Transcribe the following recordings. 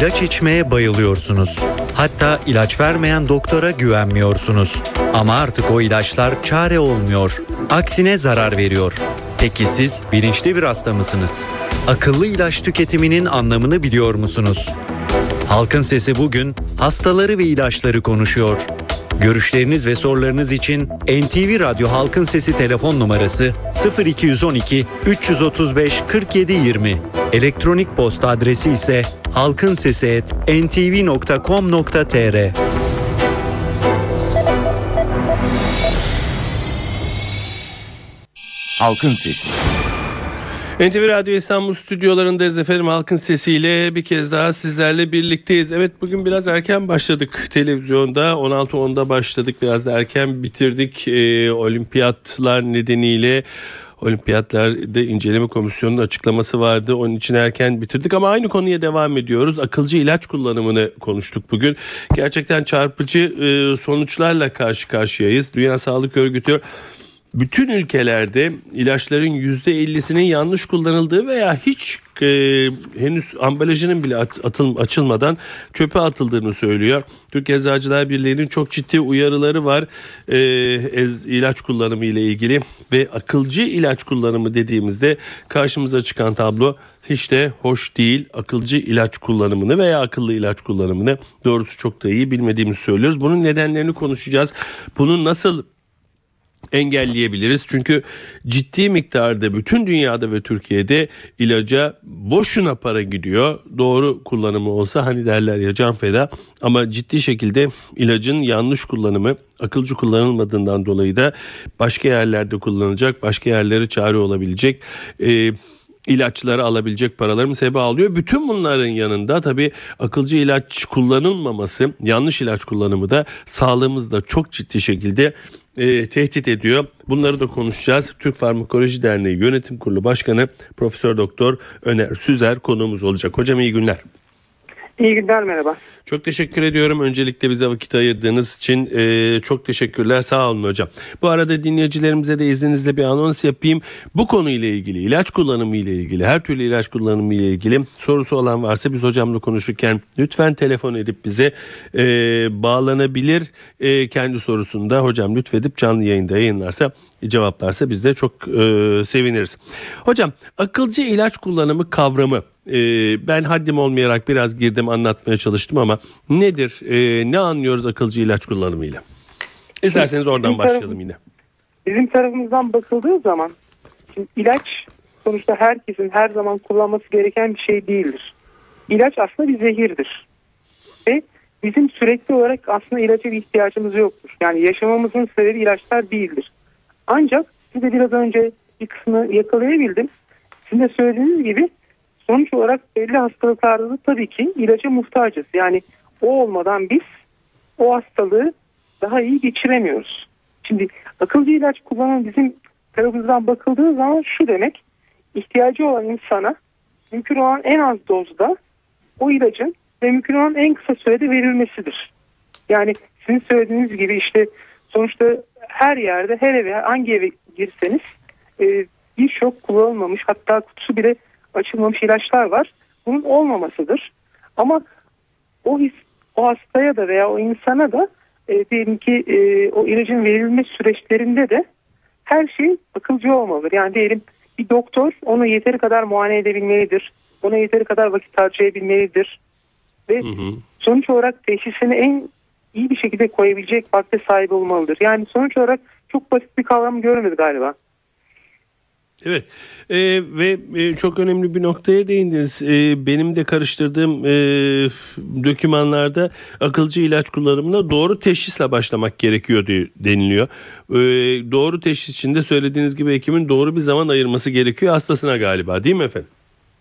İlaç içmeye bayılıyorsunuz. Hatta ilaç vermeyen doktora güvenmiyorsunuz. Ama artık o ilaçlar çare olmuyor. Aksine zarar veriyor. Peki siz bilinçli bir hasta mısınız? Akıllı ilaç tüketiminin anlamını biliyor musunuz? Halkın Sesi bugün hastaları ve ilaçları konuşuyor. Görüşleriniz ve sorularınız için NTV Radyo Halkın Sesi telefon numarası 0212 335 47 20. Elektronik posta adresi ise halkinsesi@ntv.com.tr. Halkın Sesi. NTV Radyo İstanbul stüdyolarındayız efendim halkın sesiyle bir kez daha sizlerle birlikteyiz. Evet bugün biraz erken başladık televizyonda 16.10'da başladık biraz da erken bitirdik ee, olimpiyatlar nedeniyle. Olimpiyatlarda inceleme komisyonunun açıklaması vardı. Onun için erken bitirdik ama aynı konuya devam ediyoruz. Akılcı ilaç kullanımını konuştuk bugün. Gerçekten çarpıcı e, sonuçlarla karşı karşıyayız. Dünya Sağlık Örgütü bütün ülkelerde ilaçların %50'sinin yanlış kullanıldığı veya hiç e, henüz ambalajının bile at, atıl, açılmadan çöpe atıldığını söylüyor. Türk Eczacılar Birliği'nin çok ciddi uyarıları var e, ez, ilaç kullanımı ile ilgili ve akılcı ilaç kullanımı dediğimizde karşımıza çıkan tablo hiç de hoş değil. Akılcı ilaç kullanımını veya akıllı ilaç kullanımını doğrusu çok da iyi bilmediğimizi söylüyoruz. Bunun nedenlerini konuşacağız. Bunun nasıl engelleyebiliriz. Çünkü ciddi miktarda bütün dünyada ve Türkiye'de ilaca boşuna para gidiyor. Doğru kullanımı olsa hani derler ya can feda ama ciddi şekilde ilacın yanlış kullanımı akılcı kullanılmadığından dolayı da başka yerlerde kullanılacak, başka yerlere çare olabilecek e, ilaçları alabilecek paralarımı sebebi alıyor. Bütün bunların yanında tabii akılcı ilaç kullanılmaması, yanlış ilaç kullanımı da sağlığımızda çok ciddi şekilde e, tehdit ediyor. Bunları da konuşacağız. Türk Farmakoloji Derneği Yönetim Kurulu Başkanı Profesör Doktor Öner Süzer konuğumuz olacak. Hocam iyi günler. İyi günler merhaba. Çok teşekkür ediyorum. Öncelikle bize vakit ayırdığınız için e, çok teşekkürler. Sağ olun hocam. Bu arada dinleyicilerimize de izninizle bir anons yapayım. Bu konuyla ilgili, ilaç kullanımı ile ilgili, her türlü ilaç kullanımı ile ilgili sorusu olan varsa biz hocamla konuşurken lütfen telefon edip bize e, bağlanabilir. E, kendi sorusunda hocam lütfedip canlı yayında yayınlarsa cevaplarsa biz de çok e, seviniriz. Hocam akılcı ilaç kullanımı kavramı e, ben haddim olmayarak biraz girdim anlatmaya çalıştım ama nedir e, ne anlıyoruz akılcı ilaç kullanımıyla? İsterseniz oradan Bizim başlayalım tarafım- yine. Bizim tarafımızdan bakıldığı zaman şimdi ilaç sonuçta herkesin her zaman kullanması gereken bir şey değildir. İlaç aslında bir zehirdir. Ve bizim sürekli olarak aslında ilaca bir ihtiyacımız yoktur. Yani yaşamamızın sebebi ilaçlar değildir. Ancak size biraz önce bir kısmını yakalayabildim. Sizin de söylediğiniz gibi sonuç olarak belli hastalıklarda da tabii ki ilaca muhtacız. Yani o olmadan biz o hastalığı daha iyi geçiremiyoruz. Şimdi akılcı ilaç kullanan bizim tarafımızdan bakıldığı zaman şu demek ihtiyacı olan insana mümkün olan en az dozda o ilacın ve mümkün olan en kısa sürede verilmesidir. Yani sizin söylediğiniz gibi işte sonuçta her yerde her eve hangi eve girseniz e, birçok kullanılmamış hatta kutusu bile açılmamış ilaçlar var. Bunun olmamasıdır. Ama o his, o hastaya da veya o insana da e, diyelim ki e, o ilacın verilme süreçlerinde de her şey akılcı olmalıdır. Yani diyelim bir doktor onu yeteri kadar muayene edebilmelidir. Ona yeteri kadar vakit harcayabilmelidir. Ve Hı hı. sonuç olarak teşhisini en iyi bir şekilde koyabilecek vakte sahip olmalıdır. Yani sonuç olarak çok basit bir kavram görmedi galiba. Evet Ee, ve e, çok önemli bir noktaya değindiniz. Ee, benim de karıştırdığım e, dokümanlarda akılcı ilaç kullanımına doğru teşhisle başlamak gerekiyor diye deniliyor. Ee, doğru teşhis için de söylediğiniz gibi hekimin doğru bir zaman ayırması gerekiyor hastasına galiba değil mi efendim?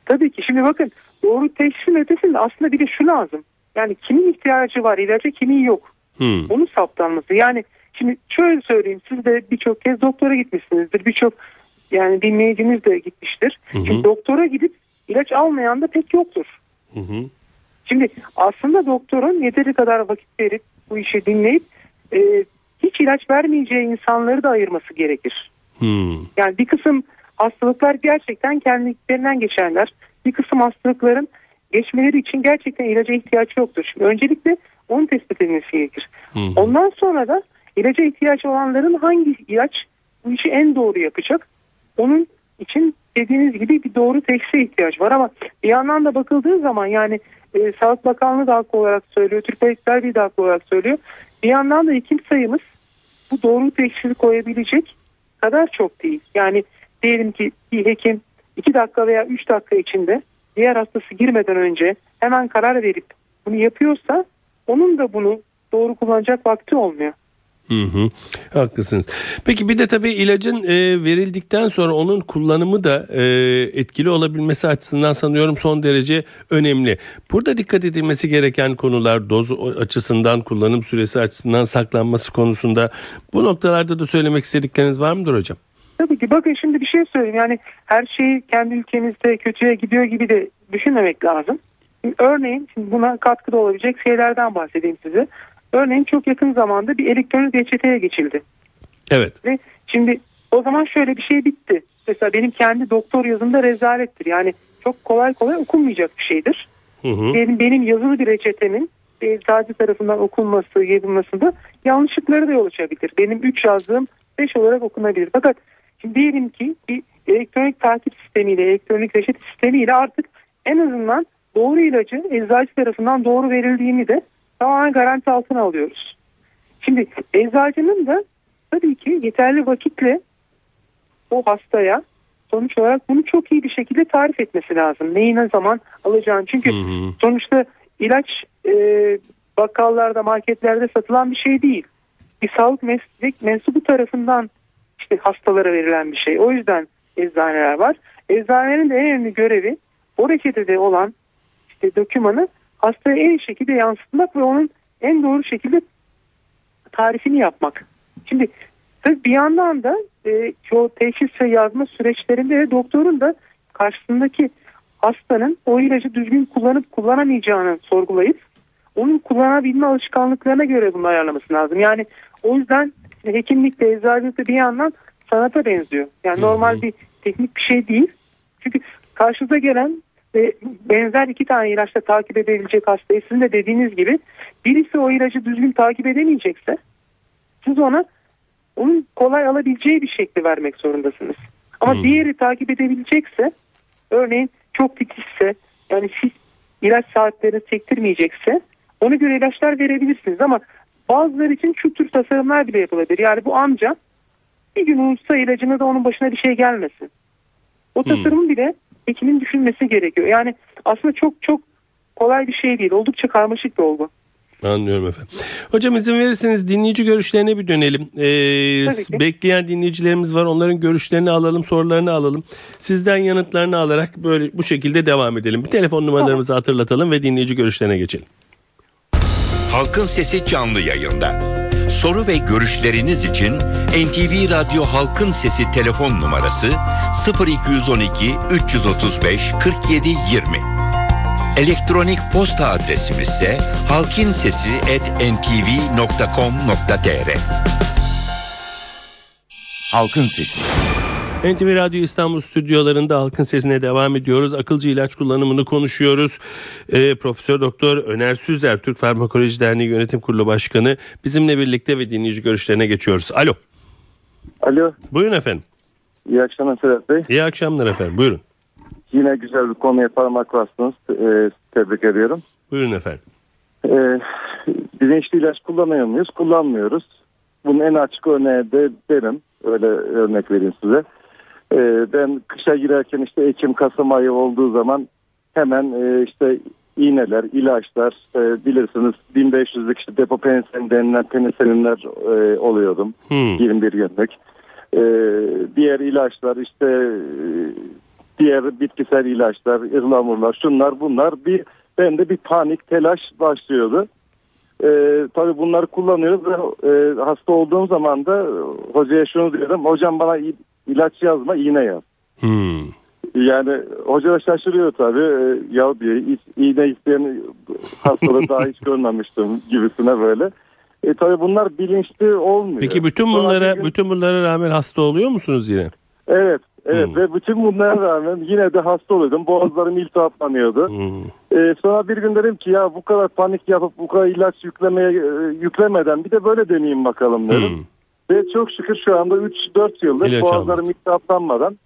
Tabii ki şimdi bakın doğru teşhisin ötesinde aslında bir de şu lazım. Yani kimin ihtiyacı var ilaca kimin yok. Hmm. Onun saptanması. Yani şimdi şöyle söyleyeyim siz de birçok kez doktora gitmişsinizdir. Birçok yani dinleyiciniz de gitmiştir. Hı hı. Şimdi doktora gidip ilaç almayan da pek yoktur. Hı hı. Şimdi aslında doktorun yeteri kadar vakit verip bu işi dinleyip e, hiç ilaç vermeyeceği insanları da ayırması gerekir. Hmm. Yani bir kısım hastalıklar gerçekten kendiliklerinden geçerler. Bir kısım hastalıkların geçmeleri için gerçekten ilaca ihtiyaç yoktur. Şimdi öncelikle onu tespit edilmesi gerekir. Hı. Ondan sonra da ilaca ihtiyaç olanların hangi ilaç bu işi en doğru yapacak? Onun için dediğiniz gibi bir doğru teşhise ihtiyaç var ama bir yandan da bakıldığı zaman yani e, Sağlık Bakanlığı da haklı olarak söylüyor, Türk Birliği de haklı olarak söylüyor. Bir yandan da hekim sayımız bu doğru teşhisi koyabilecek kadar çok değil. Yani diyelim ki bir hekim 2 dakika veya 3 dakika içinde diğer hastası girmeden önce hemen karar verip bunu yapıyorsa onun da bunu doğru kullanacak vakti olmuyor. Hı hı, haklısınız. Peki bir de tabii ilacın e, verildikten sonra onun kullanımı da e, etkili olabilmesi açısından sanıyorum son derece önemli. Burada dikkat edilmesi gereken konular doz açısından, kullanım süresi açısından, saklanması konusunda bu noktalarda da söylemek istedikleriniz var mıdır hocam? Tabii ki bakın şimdi bir şey söyleyeyim yani her şey kendi ülkemizde kötüye gidiyor gibi de düşünmemek lazım. Örneğin şimdi buna katkıda olabilecek şeylerden bahsedeyim size. Örneğin çok yakın zamanda bir elektronik reçeteye geçildi. Evet. Ve şimdi o zaman şöyle bir şey bitti. Mesela benim kendi doktor yazımda rezalettir. Yani çok kolay kolay okunmayacak bir şeydir. Hı hı. Benim, benim yazılı bir reçetemin bir eczacı tarafından okunması, yazılmasında yanlışlıkları da yol açabilir. Benim 3 yazdığım 5 olarak okunabilir. Fakat şimdi diyelim ki bir elektronik takip sistemiyle, elektronik reçete sistemiyle artık en azından doğru ilacı eczacı tarafından doğru verildiğini de tamamen garanti altına alıyoruz. Şimdi eczacının da tabii ki yeterli vakitle o hastaya sonuç olarak bunu çok iyi bir şekilde tarif etmesi lazım. Neyi ne zaman alacağını. Çünkü Hı hı. sonuçta ilaç e, bakkallarda, marketlerde satılan bir şey değil. Bir sağlık meslek mensubu tarafından işte hastalara verilen bir şey. O yüzden eczaneler var. Eczanelerin de en önemli görevi o reçetede olan işte dokümanı hastaya en iyi şekilde yansıtmak ve onun en doğru şekilde tarifini yapmak. Şimdi tabii bir yandan da e, çoğu teşhis ve yazma süreçlerinde de doktorun da karşısındaki hastanın o ilacı düzgün kullanıp kullanamayacağını sorgulayıp onun kullanabilme alışkanlıklarına göre bunu ayarlaması lazım. Yani o yüzden hekimlikte, eczacılıkta bir yandan sanata benziyor. Yani normal bir teknik bir şey değil. Çünkü karşınıza gelen ve benzer iki tane ilaçla takip edebilecek hastayı sizin de dediğiniz gibi birisi o ilacı düzgün takip edemeyecekse siz ona onun kolay alabileceği bir şekli vermek zorundasınız. Ama Hmm. diğeri takip edebilecekse örneğin çok titizse yani siz ilaç saatlerini çektirmeyecekse ona göre ilaçlar verebilirsiniz ama bazıları için şu tür tasarımlar bile yapılabilir. Yani bu amca bir gün uyutsa ilacını da onun başına bir şey gelmesin. O Hmm. tasarımı bile hekimin düşünmesi gerekiyor. Yani aslında çok çok kolay bir şey değil. Oldukça karmaşık bir olgu. Anlıyorum efendim. Hocam izin verirseniz dinleyici görüşlerine bir dönelim. Ee, bekleyen dinleyicilerimiz var. Onların görüşlerini alalım, sorularını alalım. Sizden yanıtlarını alarak böyle bu şekilde devam edelim. Bir telefon numaralarımızı hatırlatalım ve dinleyici görüşlerine geçelim. Halkın Sesi canlı yayında. Soru ve görüşleriniz için NTV Radyo Halkın Sesi telefon numarası 0212 335 47 20. Elektronik posta adresimiz ise halkinsesi@ntv.com.tr. Halkın Sesi. NTV Radyo İstanbul stüdyolarında halkın sesine devam ediyoruz. Akılcı ilaç kullanımını konuşuyoruz. Ee, Profesör Doktor Öner Süzer, Türk Farmakoloji Derneği Yönetim Kurulu Başkanı bizimle birlikte ve dinleyici görüşlerine geçiyoruz. Alo. Alo, Buyurun efendim. iyi akşamlar Sedat Bey. İyi akşamlar efendim. Buyurun. Yine güzel bir konuya parmak bastınız. Ee, tebrik ediyorum. Buyurun efendim. Ee, bilinçli ilaç kullanıyor muyuz? Kullanmıyoruz. Bunun en açık örneği de derim. Öyle örnek vereyim size. Ee, ben kışa girerken işte Ekim, Kasım ayı olduğu zaman hemen e, işte iğneler, ilaçlar e, bilirsiniz 1500'lük işte depo penisilin denilen peniselinler e, oluyordum. Hmm. 21 günlük. Ee, diğer ilaçlar işte e, diğer bitkisel ilaçlar, ıhlamurlar, şunlar bunlar bir bende bir panik, telaş başlıyordu. Ee, tabii bunları kullanıyoruz ve e, hasta olduğum zaman da hocaya şunu diyorum. Hocam bana ilaç yazma, iğne yaz. Hmm. Yani hoca da şaşırıyor tabii. Ee, ya diye hiç iğne isteyen hastalığı daha hiç görmemiştim gibisine böyle. E tabii bunlar bilinçli olmuyor. Peki bütün bunlara gün- bütün bunlara rağmen hasta oluyor musunuz yine? Evet, Evet Hmm. ve bütün bunlara rağmen yine de hasta oluyordum. Boğazlarım iltihaplanıyordu. Hmm. Ee, sonra bir gün dedim ki ya bu kadar panik yapıp bu kadar ilaç yüklemeye e, yüklemeden bir de böyle deneyeyim bakalım dedim. Hmm. Ve çok şükür şu anda 3-4 yıldır İlaç boğazlarım iltihaplanmadan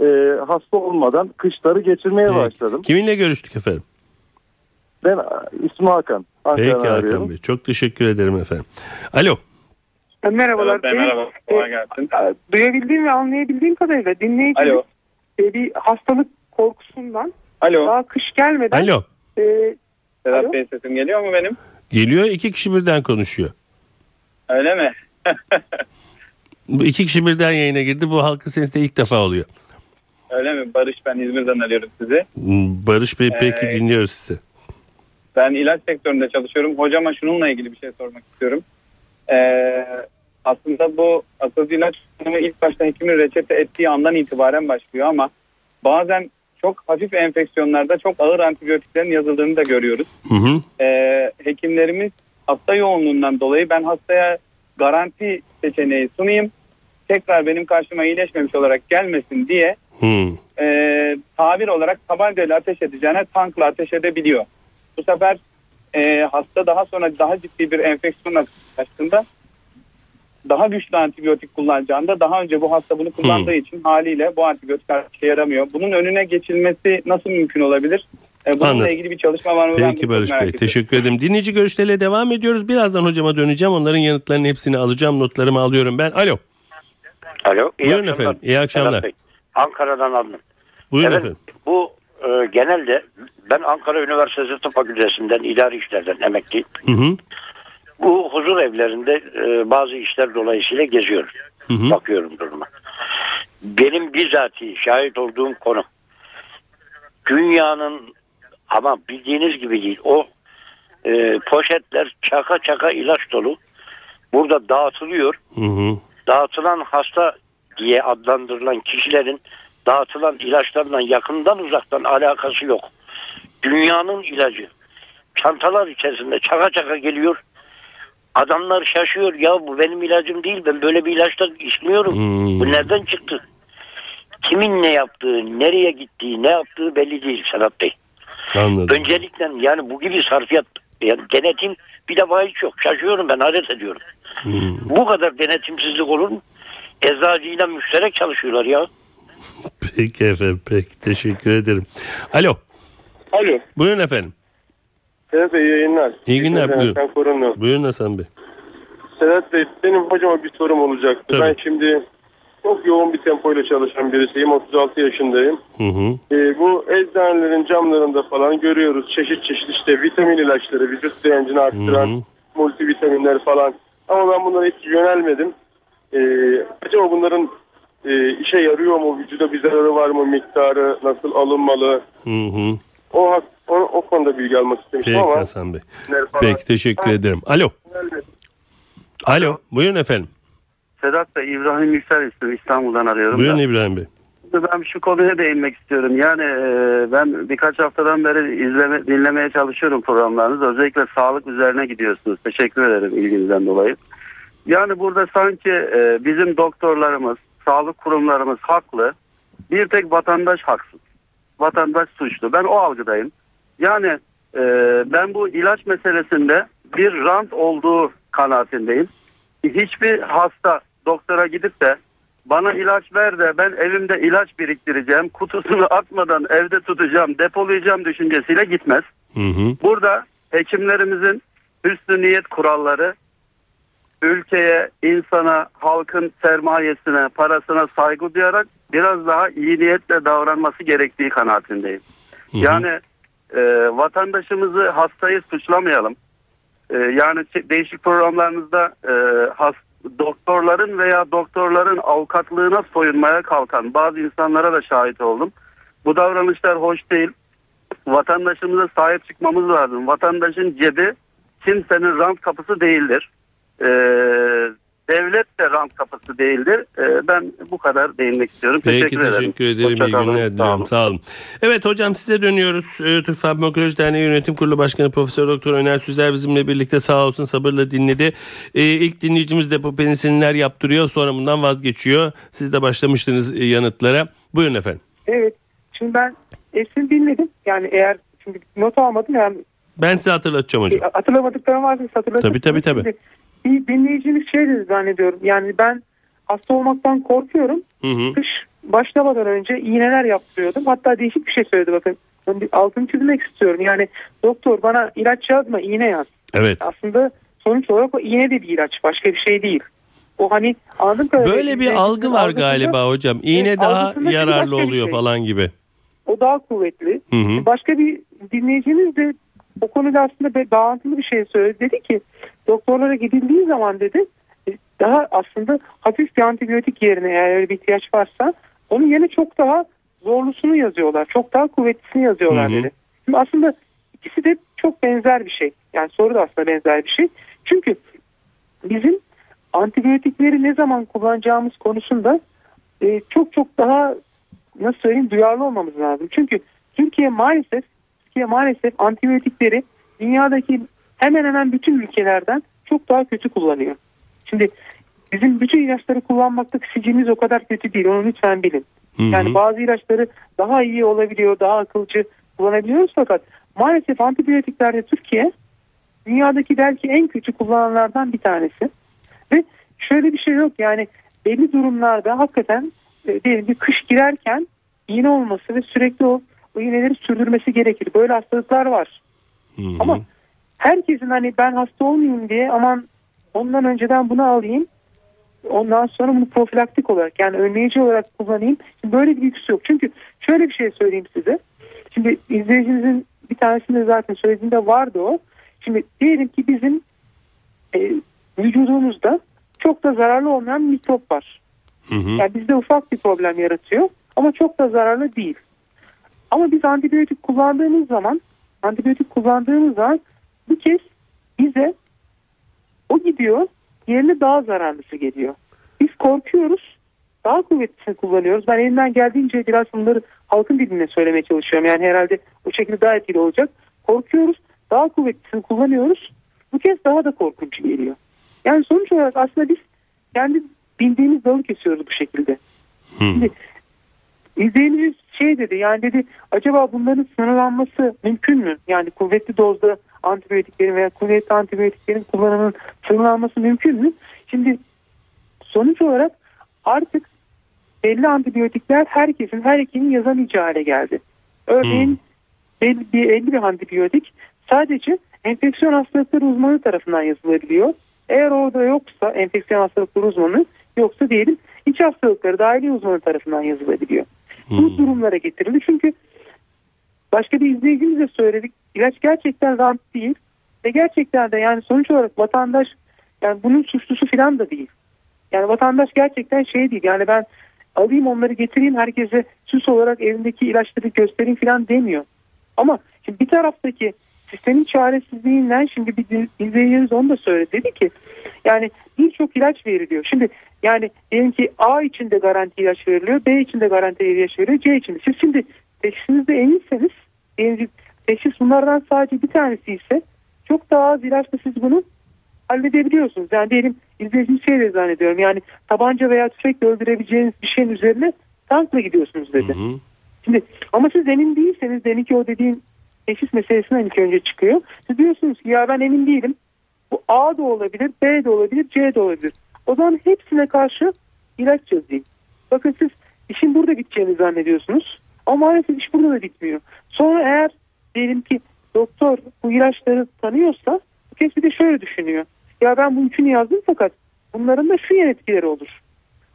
e, hasta olmadan kışları geçirmeye Peki. başladım. Kiminle görüştük efendim? Ben ismi Hakan. Peki Ankara'dan Hakan arıyorum. Bey. Çok teşekkür ederim efendim. Alo. E, Merhabalar. Evet, Benim, merhaba. Kolay e, gelsin. e, duyabildiğim ve anlayabildiğim kadarıyla dinleyicimiz Alo. e, bir hastalık korkusundan Alo. daha kış gelmeden Alo. e. Sedat Bey sesim geliyor mu benim? Geliyor iki kişi birden konuşuyor. Öyle mi? Bu iki kişi birden yayına girdi. Bu halkın sesinde ilk defa oluyor. Öyle mi? Barış ben İzmir'den arıyorum sizi. Hmm, Barış Bey peki Ee, dinliyoruz sizi. Ben ilaç sektöründe çalışıyorum. Hocama şununla ilgili bir şey sormak istiyorum. Ee, aslında bu asıl ilaç ilk başta hekimin reçete ettiği andan itibaren başlıyor ama bazen çok hafif enfeksiyonlarda çok ağır antibiyotiklerin yazıldığını da görüyoruz. Hı hı. Ee, hekimlerimiz hasta yoğunluğundan dolayı ben hastaya garanti seçeneği sunayım. Tekrar benim karşıma iyileşmemiş olarak gelmesin diye Hı. e, tabir olarak tabancayla ateş edeceğine tankla ateş edebiliyor. Bu sefer e, hasta daha sonra daha ciddi bir enfeksiyonla karşılaştığında daha güçlü antibiyotik kullanacağında daha önce bu hasta bunu kullandığı Hmm. için haliyle bu antibiyotik işe yaramıyor. Bunun önüne geçilmesi nasıl mümkün olabilir? E, bununla Anladım. ilgili bir çalışma var mı? Peki Barış Bey ediyorum. teşekkür ederim. Dinleyici görüşleriyle devam ediyoruz. Birazdan hocama döneceğim. Onların yanıtlarının hepsini alacağım. Notlarımı alıyorum ben. Alo. Alo. iyi Buyurun akşamlar. efendim. İyi akşamlar. Ankara'dan aldım. Buyurun Evet, efendim. Bu e, genelde ben Ankara Üniversitesi Tıp Fakültesinden idari işlerden emekliyim. Hı hı. Bu huzur evlerinde e, bazı işler dolayısıyla geziyorum. Hı hı. Bakıyorum duruma. Benim bizatihi şahit olduğum konu dünyanın ama bildiğiniz gibi değil o e, poşetler çaka çaka ilaç dolu burada dağıtılıyor Hı hı. dağıtılan hasta diye adlandırılan kişilerin dağıtılan ilaçlarla yakından uzaktan alakası yok. Dünyanın ilacı. Çantalar içerisinde çaka çaka geliyor. Adamlar şaşıyor. Ya bu benim ilacım değil. Ben böyle bir ilaçla içmiyorum. Hmm. Bu nereden çıktı? Kimin ne yaptığı, nereye gittiği, ne yaptığı belli değil Sedat Bey. Anladım. Öncelikle yani bu gibi sarfiyat, yani denetim bir defa hiç yok. Şaşıyorum ben, hayret ediyorum. Hmm. Bu kadar denetimsizlik olur mu? Eczacıyla müşterek çalışıyorlar ya. Peki efendim. Peki teşekkür ederim. Alo. Alo. Buyurun efendim. Sedat Bey iyi yayınlar. İyi günler, Sedat, buyurun. Ben Korunlu. Buyurun Hasan Bey. Sedat Bey benim hocama bir sorum olacaktı. Tabii. Ben şimdi çok yoğun bir tempoyla çalışan birisiyim. 36 yaşındayım. Hı hı. Ee, bu eczanelerin camlarında falan görüyoruz çeşit çeşit işte vitamin ilaçları, vücut direncini arttıran Hı hı. multivitaminler falan. Ama ben bunlara hiç yönelmedim. Ee, acaba bunların e, işe yarıyor mu? Vücuda bir zararı var mı? Miktarı nasıl alınmalı? Hı hı. O, o, o konuda bilgi almak istemiştim Peki ama. Hasan Bey. Falan. Peki teşekkür ederim. Alo. Alo. Buyurun efendim. Sedat Bey, İbrahim Yüksel ismim. İstanbul'dan arıyorum. Buyurun da. İbrahim Bey. Ben şu konuya değinmek istiyorum. Yani e, ben birkaç haftadan beri izleme, dinlemeye çalışıyorum programlarınızı. Özellikle sağlık üzerine gidiyorsunuz. Teşekkür ederim ilginizden dolayı. Yani burada sanki e, bizim doktorlarımız, sağlık kurumlarımız haklı. Bir tek vatandaş haksız. Vatandaş suçlu. Ben o algıdayım. Yani e, ben bu ilaç meselesinde bir rant olduğu kanaatindeyim. Hiçbir hasta doktora gidip de bana ilaç ver de ben evimde ilaç biriktireceğim, kutusunu atmadan evde tutacağım, depolayacağım düşüncesiyle gitmez. Hı hı. Burada hekimlerimizin üstü niyet kuralları ülkeye, insana, halkın sermayesine, parasına saygı duyarak biraz daha iyi niyetle davranması gerektiği kanaatindeyim. Hı hı. Yani e, vatandaşımızı hastayı suçlamayalım. E, yani değişik programlarınızda e, has, doktorların veya doktorların avukatlığına soyunmaya kalkan bazı insanlara da şahit oldum. Bu davranışlar hoş değil. Vatandaşımıza sahip çıkmamız lazım. Vatandaşın cebi kimsenin rant kapısı değildir. E, devlet de rant kapısı değildir. E, ben bu kadar değinmek istiyorum. Peki teşekkür ederim. teşekkür ederim. Hoşça İyi günler Sağ diliyorum. olun. Sağ olun. Evet hocam size dönüyoruz. Ee, Türk Farmakoloji Derneği Yönetim Kurulu Başkanı Profesör Doktor Öner Süzer bizimle birlikte sağ olsun sabırla dinledi. Ee, ilk dinleyicimiz depo penisinler yaptırıyor sonra bundan vazgeçiyor. Siz de başlamıştınız e, yanıtlara. Buyurun efendim. Evet. Şimdi ben hepsini dinledim. Yani eğer şimdi not almadım yani Ben size hatırlatacağım hocam. hatırlamadıklarım varsa hatırlatın. Tabii, tabii, tabii. Şimdi Bir dinleyicimiz şey dedi zannediyorum. Yani ben hasta olmaktan korkuyorum. Hı hı. Kış başlamadan önce iğneler yaptırıyordum. Hatta değişik bir şey söyledi bakın. Altını çizmek istiyorum. Yani doktor bana ilaç yazma iğne yaz. Evet. Aslında sonuç olarak o iğne de bir ilaç. Başka bir şey değil. O hani anladığım kadarıyla. Böyle bir algı var galiba hocam. İğne Evet, daha yararlı oluyor şey. falan gibi. O daha kuvvetli. Hı hı. Başka bir dinleyicimiz de o konuda aslında bir bağlantılı bir şey söyledi. Dedi ki doktorlara gidildiği zaman dedi e, daha aslında hafif bir antibiyotik yerine eğer öyle bir ihtiyaç varsa onun yerine çok daha zorlusunu yazıyorlar. Çok daha kuvvetlisini yazıyorlar Hı hı. dedi. Şimdi aslında ikisi de çok benzer bir şey. Yani soru da aslında benzer bir şey. Çünkü bizim antibiyotikleri ne zaman kullanacağımız konusunda e, çok çok daha nasıl söyleyeyim duyarlı olmamız lazım. Çünkü Türkiye maalesef Türkiye maalesef antibiyotikleri dünyadaki hemen hemen bütün ülkelerden çok daha kötü kullanıyor. Şimdi bizim bütün ilaçları kullanmaktaki sicimiz o kadar kötü değil. Onu lütfen bilin. Yani bazı ilaçları daha iyi olabiliyor, daha akılcı kullanabiliyoruz fakat maalesef antibiyotiklerde Türkiye dünyadaki belki en kötü kullananlardan bir tanesi. Ve şöyle bir şey yok yani belli durumlarda hakikaten e, diyelim bir kış girerken iğne olması ve sürekli o, o iğneleri sürdürmesi gerekir. Böyle hastalıklar var. Hı hı. Ama herkesin hani ben hasta olmayayım diye aman ondan önceden bunu alayım ondan sonra bunu profilaktik olarak yani önleyici olarak kullanayım. Şimdi böyle bir lüks yok. Çünkü şöyle bir şey söyleyeyim size. Şimdi izleyicimizin bir tanesinde zaten söylediğinde vardı o. Şimdi diyelim ki bizim e, vücudumuzda çok da zararlı olmayan bir mikrop var. Hı hı. Yani bizde ufak bir problem yaratıyor ama çok da zararlı değil. Ama biz antibiyotik kullandığımız zaman antibiyotik kullandığımız zaman bir kez bize o gidiyor yerine daha zararlısı geliyor. Biz korkuyoruz daha kuvvetlisini kullanıyoruz. Ben elimden geldiğince biraz bunları halkın diline söylemeye çalışıyorum. Yani herhalde o şekilde daha etkili olacak. Korkuyoruz daha kuvvetlisini kullanıyoruz. Bu kez daha da korkunç geliyor. Yani sonuç olarak aslında biz kendi bildiğimiz dalı kesiyoruz bu şekilde. Hı. Şimdi izleyicimiz şey dedi yani dedi acaba bunların sınırlanması mümkün mü? Yani kuvvetli dozda antibiyotiklerin veya kuvvetli antibiyotiklerin kullanımının sınırlanması mümkün mü? Şimdi sonuç olarak artık belli antibiyotikler herkesin her hekinin yazamayacağı hale geldi. Örneğin belli bir, belli bir antibiyotik sadece enfeksiyon hastalıkları uzmanı tarafından yazılabiliyor. Eğer orada yoksa enfeksiyon hastalıkları uzmanı yoksa diyelim iç hastalıkları dahili uzmanı tarafından yazılabiliyor. Bu durumlara getirildi çünkü başka bir izleyicimiz de söyledik. İlaç gerçekten rant değil ve gerçekten de yani sonuç olarak vatandaş yani bunun suçlusu falan da değil. Yani vatandaş gerçekten şey değil yani ben alayım onları getireyim herkese süs olarak evindeki ilaçları göstereyim falan demiyor. Ama şimdi bir taraftaki sistemin çaresizliğinden şimdi bir izleyicimiz onu da söyledi. Dedi ki yani birçok ilaç veriliyor. Şimdi yani diyelim ki A için de garanti ilaç veriliyor, B için de garanti ilaç veriliyor, C için de. Siz şimdi teşhisinizde eminseniz diyelim ki teşhis bunlardan sadece bir tanesi ise çok daha az ilaçla siz bunu halledebiliyorsunuz. Yani diyelim izleyicimiz şey de zannediyorum yani tabanca veya tüfekle öldürebileceğiniz bir şeyin üzerine tankla gidiyorsunuz dedi. Hı hı. Şimdi ama siz emin değilseniz demin ki o dediğin teşhis meselesinden ilk önce çıkıyor. Siz diyorsunuz ki ya ben emin değilim. Bu A da olabilir, B de olabilir, C de olabilir. O zaman hepsine karşı ilaç yazayım. Bakın siz işin burada biteceğini zannediyorsunuz. Ama maalesef iş burada da bitmiyor. Sonra eğer diyelim ki doktor bu ilaçları tanıyorsa bu kez bir de şöyle düşünüyor. Ya ben bu üçünü yazdım fakat bunların da şu yan etkileri olur.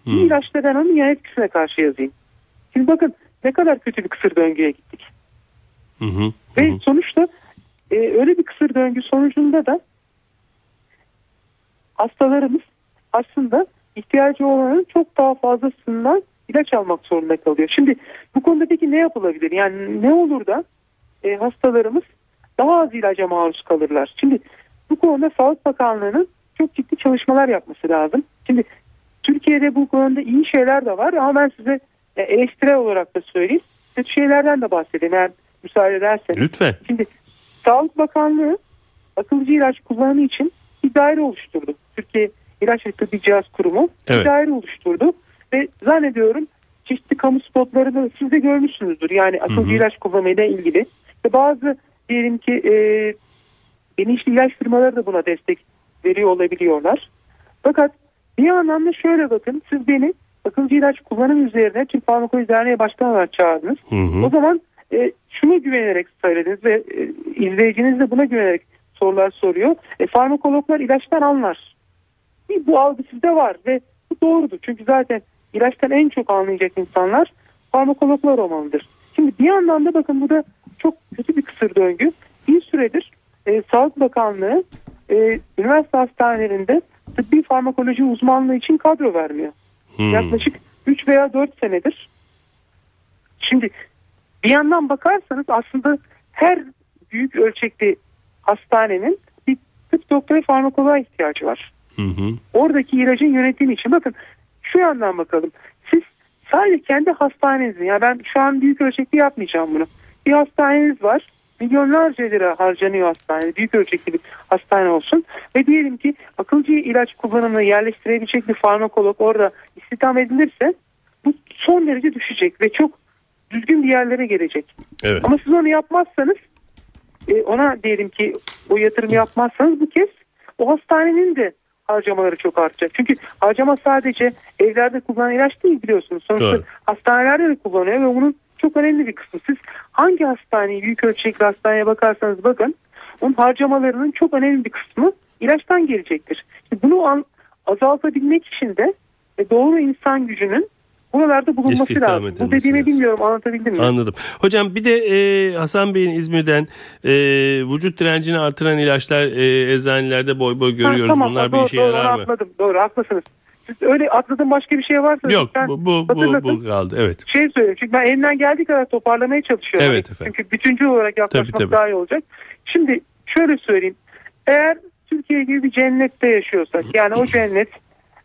Hı. Bir ilaçta ben onun yan etkisine karşı yazayım. Şimdi bakın ne kadar kötü bir kısır döngüye gittik. Hı hı. Ve sonuçta e, öyle bir kısır döngü sonucunda da hastalarımız aslında ihtiyacı olanın çok daha fazlasından ilaç almak zorunda kalıyor. Şimdi bu konuda peki ne yapılabilir? Yani ne olur da e, hastalarımız daha az ilaca maruz kalırlar? Şimdi bu konuda Sağlık Bakanlığı'nın çok ciddi çalışmalar yapması lazım. Şimdi Türkiye'de bu konuda iyi şeyler de var ama ben size e, eleştirel olarak da söyleyeyim. Kötü şeylerden de bahsedeyim eğer müsaade ederseniz. Lütfen. Şimdi Sağlık Bakanlığı akıllıcı ilaç kullanımı için bir daire oluşturdu. Türkiye İlaç ve Tıbbi Cihaz Kurumu Evet. bir daire oluşturdu ve zannediyorum çeşitli kamu spotlarını siz de görmüşsünüzdür. Yani akılcı ilaç kullanımıyla ilgili. Ve bazı diyelim ki e, bilinçli ilaç firmaları da buna destek veriyor olabiliyorlar. Fakat bir yandan da şöyle bakın siz beni akılcı ilaç kullanım üzerine Türk Farmakoloji Derneği Başkanı olarak çağırdınız. Hı hı. O zaman e, şunu güvenerek söylediniz ve e, izleyiciniz de buna güvenerek sorular soruyor. E, farmakologlar ilaçtan anlar. Bir, bu algı sizde var ve bu doğrudur. Çünkü zaten ilaçtan en çok anlayacak insanlar farmakologlar olmalıdır. Şimdi bir yandan da bakın bu da çok kötü bir kısır döngü. Bir süredir e, Sağlık Bakanlığı e, üniversite hastanelerinde tıbbi farmakoloji uzmanlığı için kadro vermiyor. Hmm. Yaklaşık 3 veya 4 senedir. Şimdi bir yandan bakarsanız aslında her büyük ölçekli hastanenin bir tıp doktoru farmakoloğa ihtiyacı var. Hı hı. Oradaki ilacın yönetimi için. Bakın şu yandan bakalım. Siz sadece kendi hastanenizin ya ben şu an büyük ölçekli yapmayacağım bunu. Bir hastaneniz var. Milyonlarca lira harcanıyor hastane. Büyük ölçekli bir hastane olsun. Ve diyelim ki akılcı ilaç kullanımını yerleştirebilecek bir farmakolog orada istihdam edilirse bu son derece düşecek ve çok düzgün bir yerlere gelecek. Evet. Ama siz onu yapmazsanız e, ona diyelim ki o yatırım yapmazsanız bu kez o hastanenin de harcamaları çok artacak. Çünkü harcama sadece evlerde kullanılan ilaç değil biliyorsunuz. Sonuçta Doğru. hastanelerde de kullanıyor ve bunun çok önemli bir kısmı. Siz hangi hastaneyi büyük ölçekli hastaneye bakarsanız bakın onun harcamalarının çok önemli bir kısmı ilaçtan gelecektir. Şimdi bunu azaltabilmek için de e, doğru insan gücünün buralarda bulunması İstihdam lazım. Bu dediğimi lazım. bilmiyorum anlatabildim mi? Anladım. Hocam bir de e, Hasan Bey'in İzmir'den e, vücut direncini artıran ilaçlar e, eczanelerde boy boy görüyoruz. Ha, tamam, Bunlar doğru, bir işe doğru, yarar mı? Atladım, doğru haklısınız. Siz öyle atladığım başka bir şey varsa Yok bu, bu, bu, kaldı. Evet. şey söyleyeyim. Çünkü ben elimden geldiği kadar toparlamaya çalışıyorum. Evet efendim. Çünkü bütüncül olarak yaklaşmak Tabii, tabii. daha iyi olacak. Şimdi şöyle söyleyeyim. Eğer Türkiye gibi bir cennette yaşıyorsak yani o cennet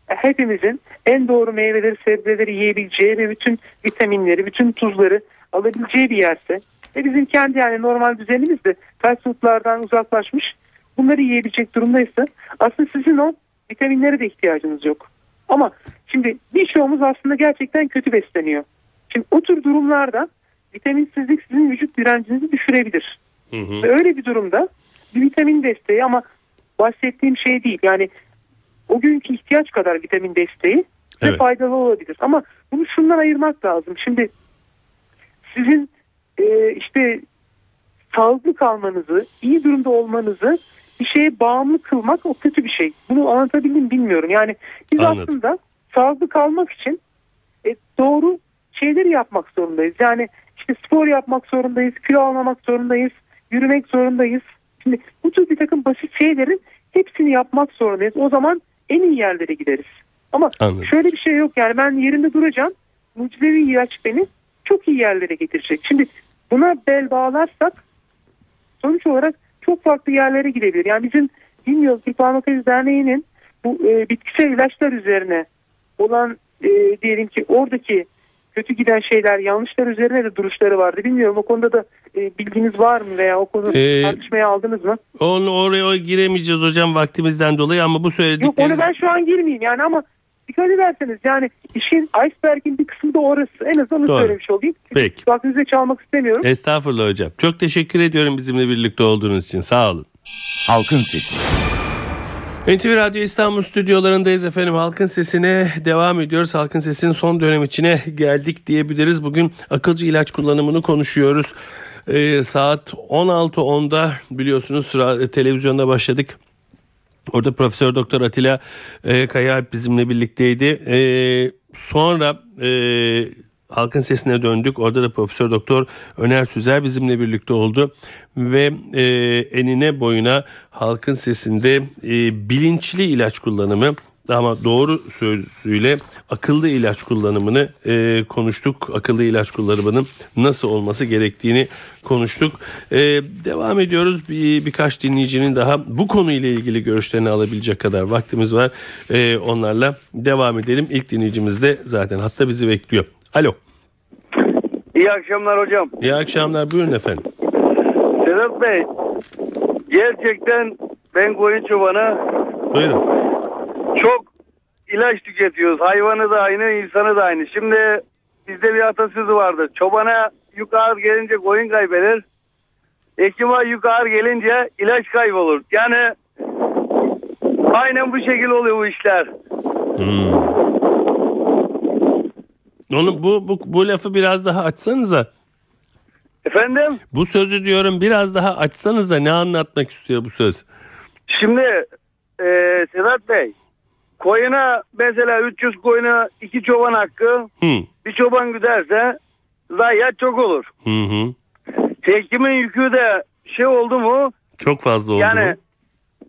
hepimizin en doğru meyveleri, sebzeleri yiyebileceği ve bütün vitaminleri, bütün tuzları alabileceği bir yerse ve bizim kendi yani normal düzenimiz de fast foodlardan uzaklaşmış bunları yiyebilecek durumdaysa aslında sizin o vitaminlere de ihtiyacınız yok. Ama şimdi birçoğumuz aslında gerçekten kötü besleniyor. Şimdi o tür durumlarda vitaminsizlik sizin vücut direncinizi düşürebilir. Hı hı. Ve öyle bir durumda bir vitamin desteği ama bahsettiğim şey değil. Yani o günkü ihtiyaç kadar vitamin desteği ve Evet. faydalı olabilir. Ama bunu şundan ayırmak lazım. Şimdi sizin e, işte sağlıklı kalmanızı, iyi durumda olmanızı bir şeye bağımlı kılmak o kötü bir şey. Bunu anlatabildim mi bilmiyorum. Yani biz Anladım. aslında sağlıklı kalmak için e, doğru şeyleri yapmak zorundayız. Yani işte spor yapmak zorundayız, kilo almamak zorundayız, yürümek zorundayız. Şimdi bu tür bir takım basit şeylerin hepsini yapmak zorundayız. O zaman en iyi yerlere gideriz. Ama Anladım. şöyle bir şey yok yani ben yerimde duracağım. Mucizevi ilaç beni çok iyi yerlere getirecek. Şimdi buna bel bağlarsak sonuç olarak çok farklı yerlere gidebilir. Yani bizim bilmiyorum Türk Farmakoloji Derneği'nin bu e, bitkisel ilaçlar üzerine olan e, diyelim ki oradaki kötü giden şeyler yanlışlar üzerine de duruşları vardı. Bilmiyorum o konuda da e, bilginiz var mı veya o konu Ee, tartışmaya aldınız mı? Onu oraya giremeyeceğiz hocam vaktimizden dolayı ama bu Yok onu söyledikleriniz ben şu an girmeyeyim yani ama dikkat ederseniz yani işin iceberg'in bir kısmı da orası. En azından onu Doğru. söylemiş olayım. Peki. Vaktinizi çalmak istemiyorum. Estağfurullah hocam. Çok teşekkür ediyorum bizimle birlikte olduğunuz için. Sağ olun. Halkın Sesi. NTV Radyo İstanbul stüdyolarındayız efendim. Halkın Sesi'ne devam ediyoruz. Halkın Sesi'nin son dönem içine geldik diyebiliriz. Bugün akılcı ilaç kullanımını konuşuyoruz. Ee, saat 16.10'da biliyorsunuz ra- televizyonda başladık. Orada Profesör Doktor Atilla e, Kayaalp bizimle birlikteydi. E, sonra e, Halkın Sesi'ne döndük. Orada da Profesör Doktor Öner Süzer bizimle birlikte oldu. Ve e, enine boyuna Halkın Sesi'nde e, bilinçli ilaç kullanımı ama doğru sözüyle akıllı ilaç kullanımını e, konuştuk. Akıllı ilaç kullanımının nasıl olması gerektiğini konuştuk. E, devam ediyoruz. Bir, birkaç dinleyicinin daha bu konuyla ilgili görüşlerini alabilecek kadar vaktimiz var. E, onlarla devam edelim. İlk dinleyicimiz de zaten hatta bizi bekliyor. Alo. İyi akşamlar hocam. İyi akşamlar. Buyurun efendim. Sedat Bey, gerçekten ben koyun çobanı Buyurun. çok ilaç tüketiyoruz. Hayvanı da aynı, insanı da aynı. Şimdi bizde bir atasözü vardı. Çobana yük ağır gelince koyun kaybeder. Ekime yük ağır gelince ilaç kaybolur. Yani aynen bu şekil oluyor bu işler. Hmm. Onu bu, bu bu lafı biraz daha açsanıza. Efendim? Bu sözü diyorum biraz daha açsanıza ne anlatmak istiyor bu söz? Şimdi e, Sedat Bey koyuna mesela 300 koyuna iki çoban hakkı Hı. bir çoban güderse zayiat çok olur. Hı hı. Tekimin yükü de şey oldu mu Çok fazla oldu. yani mu?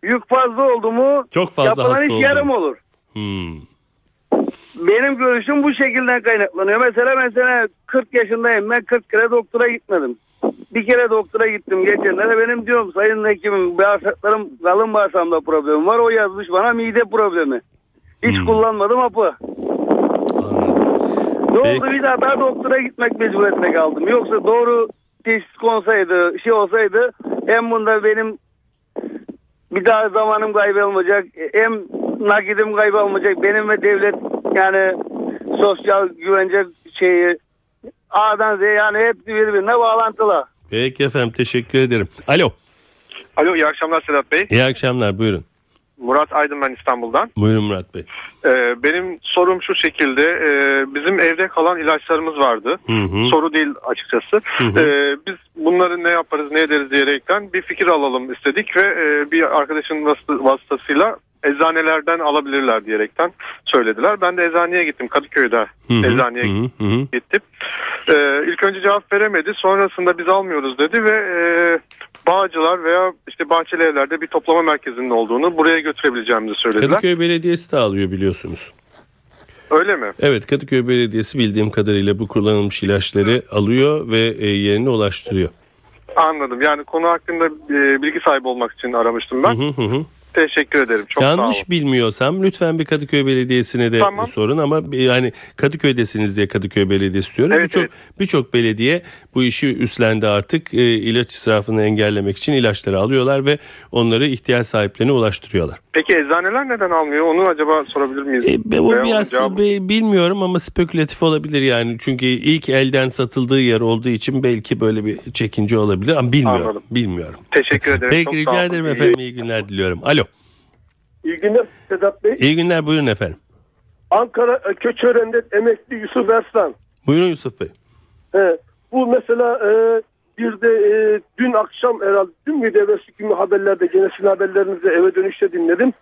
yük fazla oldu mu Çok fazla yapılan iş yarım olur. Hmm. Benim görüşüm bu şekilden kaynaklanıyor. Mesela mesela 40 yaşındayım ben 40 kere doktora gitmedim. Bir kere doktora gittim geçenlerde benim diyorum sayın hekimim bağırsaklarım kalın bağırsamda problem var. O yazmış bana mide problemi. Hiç Hmm. kullanmadım hapı. Ne Peki. oldu bir daha daha doktora gitmek mecburiyetine kaldım. Yoksa doğru teşhis konsaydı şey olsaydı hem bunda benim bir daha zamanım kaybolmayacak hem nakidim kaybolmayacak benim ve devlet yani sosyal güvence şeyi A'dan Z'ye yani hepsi birbirine bağlantılı. Peki efendim teşekkür ederim. Alo. Alo iyi akşamlar Sedat Bey. İyi akşamlar buyurun. Murat Aydın ben İstanbul'dan. Buyurun Murat Bey. Ee, benim sorum şu şekilde. Ee, bizim evde kalan ilaçlarımız vardı. Hı hı. Soru değil açıkçası. hı. Ee, biz bunları ne yaparız ne ederiz diyerekten bir fikir alalım istedik ve e, bir arkadaşın vasıta- vasıtasıyla eczanelerden alabilirler diyerekten söylediler. Ben de eczaneye gittim Kadıköy'de Hı hı, eczaneye hı hı, hı hı. gittim. Ee, ilk önce cevap veremedi. Sonrasında biz almıyoruz dedi ve e, Bağcılar veya işte bahçeli evlerde bir toplama merkezinin olduğunu buraya götürebileceğimizi söylediler. Kadıköy Belediyesi de alıyor biliyorsunuz. Öyle mi? Evet Kadıköy Belediyesi bildiğim kadarıyla bu kullanılmış ilaçları alıyor ve e, yerine ulaştırıyor. Anladım. Yani konu hakkında e, bilgi sahibi olmak için aramıştım ben. Hı hı hı. Teşekkür ederim. Çok sağ olun. Yanlış bilmiyorsam lütfen bir Kadıköy Belediyesi'ne de Tamam. sorun ama yani Kadıköy'desiniz diye Kadıköy Belediyesi diyorum. Evet, birçok evet. birçok belediye bu işi üstlendi artık. E, ilaç israfını engellemek için ilaçları alıyorlar ve onları ihtiyaç sahiplerine ulaştırıyorlar. Peki eczaneler neden almıyor? Onu acaba sorabilir miyiz? E, be- o Veya biraz cevabı- be- bilmiyorum ama spekülatif olabilir yani. Çünkü ilk elden satıldığı yer olduğu için belki böyle bir çekince olabilir ama bilmiyorum. Anladım. Bilmiyorum. Teşekkür ederim. Peki Çok sağ rica ederim efendim. İyi günler diliyorum. Alo. İyi günler Sedat Bey. İyi günler buyurun efendim. Ankara e, Köçören'de emekli Yusuf Erslan. Buyurun Yusuf Bey. He, bu mesela e, bir de e, dün akşam herhalde dün müydü evvelsi gün mü haberlerde gene sizin haberlerinizi eve dönüşte dinledim.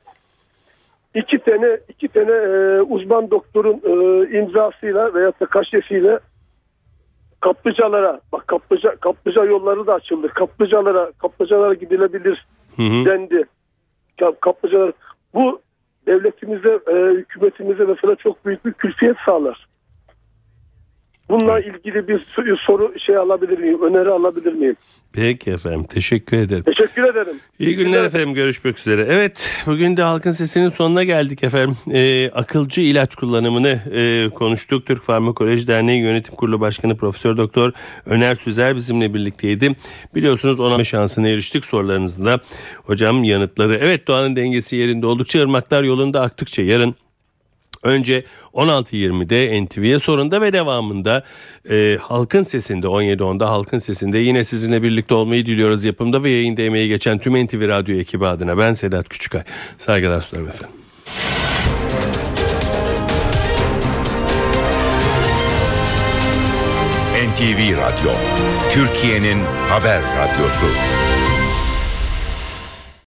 İki tane iki tane e, uzman doktorun e, imzasıyla veya da kaşesiyle kaplıcalara bak kaplıca kaplıca yolları da açıldı. Kaplıcalara kaplıcalara gidilebilir Hı hı. dendi. Kap- Kaplıcalar bu devletimize, e, hükümetimize mesela çok büyük bir külfiyet sağlar. Bununla ilgili bir soru şey alabilir miyim? Öneri alabilir miyim? Peki efendim. Teşekkür ederim. Teşekkür ederim. İyi günler efendim. Görüşmek üzere. Evet bugün de Halkın Sesi'nin sonuna geldik efendim. Ee, akılcı ilaç kullanımını e, konuştuk. Türk Farmakoloji Derneği Yönetim Kurulu Başkanı Profesör Doktor Öner Süzer bizimle birlikteydi. Biliyorsunuz ona şansına eriştik sorularınızı da. Hocam yanıtları. Evet doğanın dengesi yerinde oldukça ırmaklar yolunda aktıkça yarın Önce 16.20'de NTV'ye sorunda ve devamında e, Halkın Sesi'nde 17.10'da Halkın Sesi'nde yine sizinle birlikte olmayı diliyoruz. Yapımda ve yayında emeği geçen tüm NTV Radyo ekibi adına ben Sedat Küçükay. Saygılar sunarım efendim. NTV Radyo, Türkiye'nin haber radyosu.